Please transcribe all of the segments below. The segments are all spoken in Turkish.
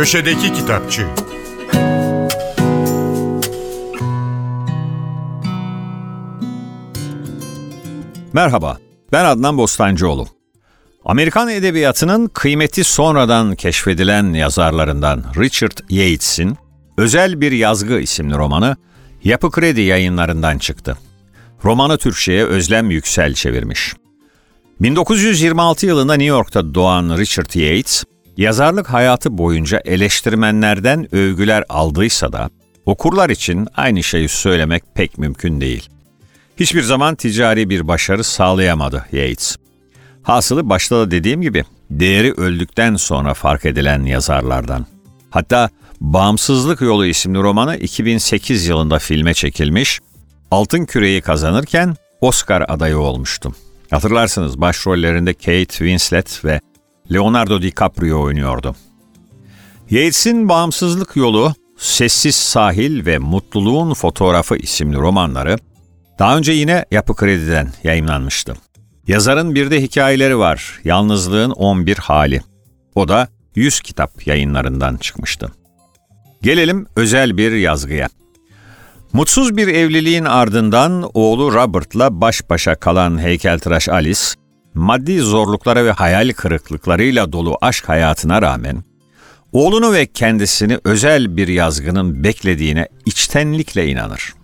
Köşedeki Kitapçı Merhaba, ben Adnan Bostancıoğlu. Amerikan edebiyatının kıymeti sonradan keşfedilen yazarlarından Richard Yates'in Özel Bir Yazgı isimli romanı Yapı Kredi yayınlarından çıktı. Romanı Türkçe'ye Özlem Yüksel çevirmiş. 1926 yılında New York'ta doğan Richard Yates, yazarlık hayatı boyunca eleştirmenlerden övgüler aldıysa da okurlar için aynı şeyi söylemek pek mümkün değil. Hiçbir zaman ticari bir başarı sağlayamadı Yates. Hasılı başta da dediğim gibi değeri öldükten sonra fark edilen yazarlardan. Hatta Bağımsızlık Yolu isimli romanı 2008 yılında filme çekilmiş, Altın Küreyi kazanırken Oscar adayı olmuştu. Hatırlarsınız başrollerinde Kate Winslet ve Leonardo DiCaprio oynuyordu. Yates'in Bağımsızlık Yolu, Sessiz Sahil ve Mutluluğun Fotoğrafı isimli romanları daha önce yine Yapı Kredi'den yayınlanmıştı. Yazarın bir de hikayeleri var. Yalnızlığın 11 hali. O da 100 kitap yayınlarından çıkmıştı. Gelelim özel bir yazgıya. Mutsuz bir evliliğin ardından oğlu Robert'la baş başa kalan heykeltıraş Alice, maddi zorluklara ve hayal kırıklıklarıyla dolu aşk hayatına rağmen, oğlunu ve kendisini özel bir yazgının beklediğine içtenlikle inanır.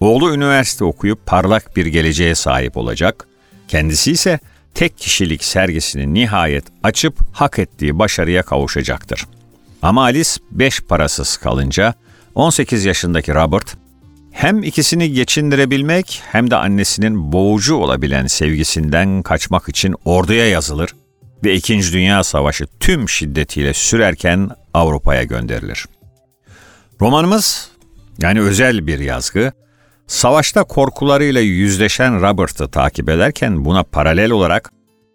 Oğlu üniversite okuyup parlak bir geleceğe sahip olacak, kendisi ise tek kişilik sergisini nihayet açıp hak ettiği başarıya kavuşacaktır. Ama Alice beş parasız kalınca 18 yaşındaki Robert hem ikisini geçindirebilmek hem de annesinin boğucu olabilen sevgisinden kaçmak için orduya yazılır ve İkinci Dünya Savaşı tüm şiddetiyle sürerken Avrupa'ya gönderilir. Romanımız yani özel bir yazgı Savaşta korkularıyla yüzleşen Robert'ı takip ederken buna paralel olarak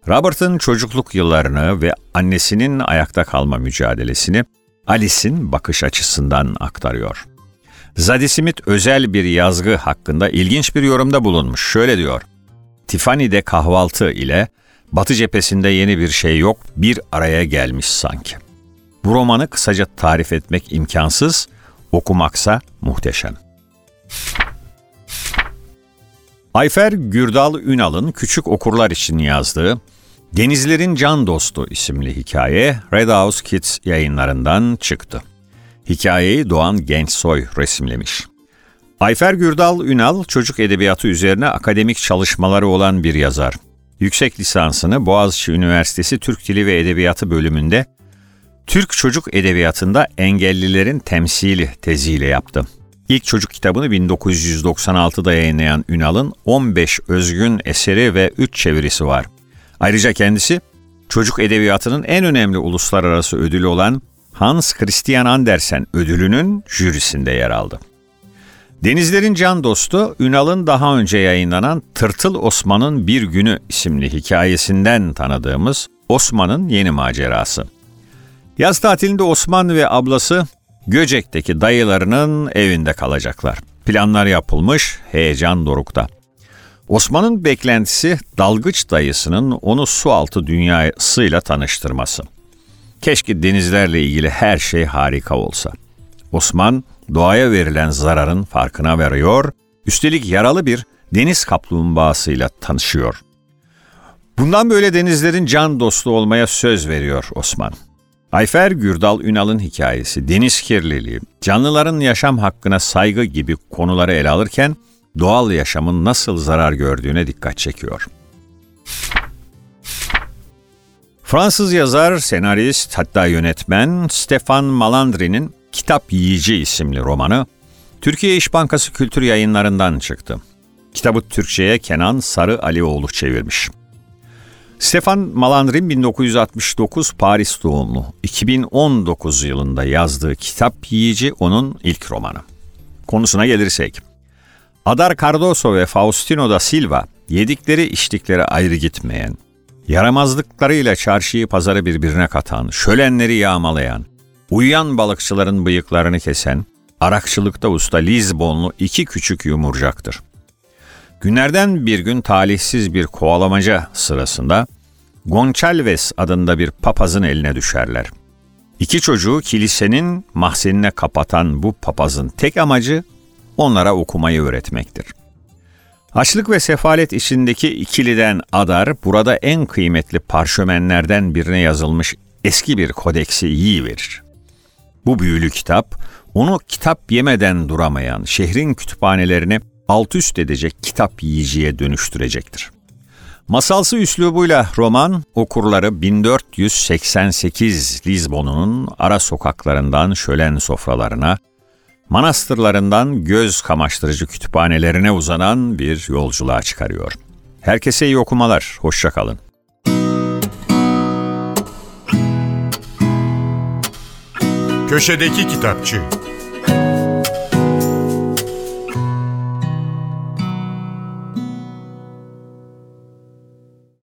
Robert'ın çocukluk yıllarını ve annesinin ayakta kalma mücadelesini Alice'in bakış açısından aktarıyor. Zadie Smith özel bir yazgı hakkında ilginç bir yorumda bulunmuş. Şöyle diyor. Tiffany'de kahvaltı ile Batı cephesinde yeni bir şey yok, bir araya gelmiş sanki. Bu romanı kısaca tarif etmek imkansız, okumaksa muhteşem. Ayfer Gürdal Ünal'ın küçük okurlar için yazdığı Denizlerin Can Dostu isimli hikaye Red House Kids yayınlarından çıktı. Hikayeyi Doğan Gençsoy resimlemiş. Ayfer Gürdal Ünal çocuk edebiyatı üzerine akademik çalışmaları olan bir yazar. Yüksek lisansını Boğaziçi Üniversitesi Türk Dili ve Edebiyatı bölümünde Türk çocuk edebiyatında engellilerin temsili teziyle yaptı. İlk çocuk kitabını 1996'da yayınlayan Ünal'ın 15 özgün eseri ve 3 çevirisi var. Ayrıca kendisi çocuk edebiyatının en önemli uluslararası ödülü olan Hans Christian Andersen ödülünün jürisinde yer aldı. Denizlerin Can Dostu, Ünal'ın daha önce yayınlanan Tırtıl Osman'ın Bir Günü isimli hikayesinden tanıdığımız Osman'ın yeni macerası. Yaz tatilinde Osman ve ablası Göcek'teki dayılarının evinde kalacaklar. Planlar yapılmış, heyecan dorukta. Osman'ın beklentisi dalgıç dayısının onu su altı dünyasıyla tanıştırması. Keşke denizlerle ilgili her şey harika olsa. Osman doğaya verilen zararın farkına varıyor, üstelik yaralı bir deniz kaplumbağasıyla tanışıyor. Bundan böyle denizlerin can dostu olmaya söz veriyor Osman. Ayfer Gürdal Ünal'ın hikayesi deniz kirliliği, canlıların yaşam hakkına saygı gibi konuları ele alırken doğal yaşamın nasıl zarar gördüğüne dikkat çekiyor. Fransız yazar, senarist hatta yönetmen Stefan Malandri'nin Kitap Yiyici isimli romanı Türkiye İş Bankası Kültür Yayınlarından çıktı. Kitabı Türkçe'ye Kenan Sarı Alioğlu çevirmiş. Stefan Malandrin 1969 Paris doğumlu. 2019 yılında yazdığı Kitap Yiyici onun ilk romanı. Konusuna gelirsek. Adar Cardoso ve Faustino da Silva yedikleri içtikleri ayrı gitmeyen, yaramazlıklarıyla çarşıyı pazarı birbirine katan, şölenleri yağmalayan, uyuyan balıkçıların bıyıklarını kesen, arakçılıkta usta Lizbonlu iki küçük yumurcaktır. Günlerden bir gün talihsiz bir kovalamaca sırasında Gonçalves adında bir papazın eline düşerler. İki çocuğu kilisenin mahzenine kapatan bu papazın tek amacı onlara okumayı öğretmektir. Açlık ve sefalet içindeki ikiliden Adar burada en kıymetli parşömenlerden birine yazılmış eski bir kodeksi yiyiverir. Bu büyülü kitap onu kitap yemeden duramayan şehrin kütüphanelerini alt üst edecek kitap yiyiciye dönüştürecektir. Masalsı üslubuyla roman okurları 1488 Lizbon'un ara sokaklarından şölen sofralarına, manastırlarından göz kamaştırıcı kütüphanelerine uzanan bir yolculuğa çıkarıyor. Herkese iyi okumalar, hoşçakalın. Köşedeki Kitapçı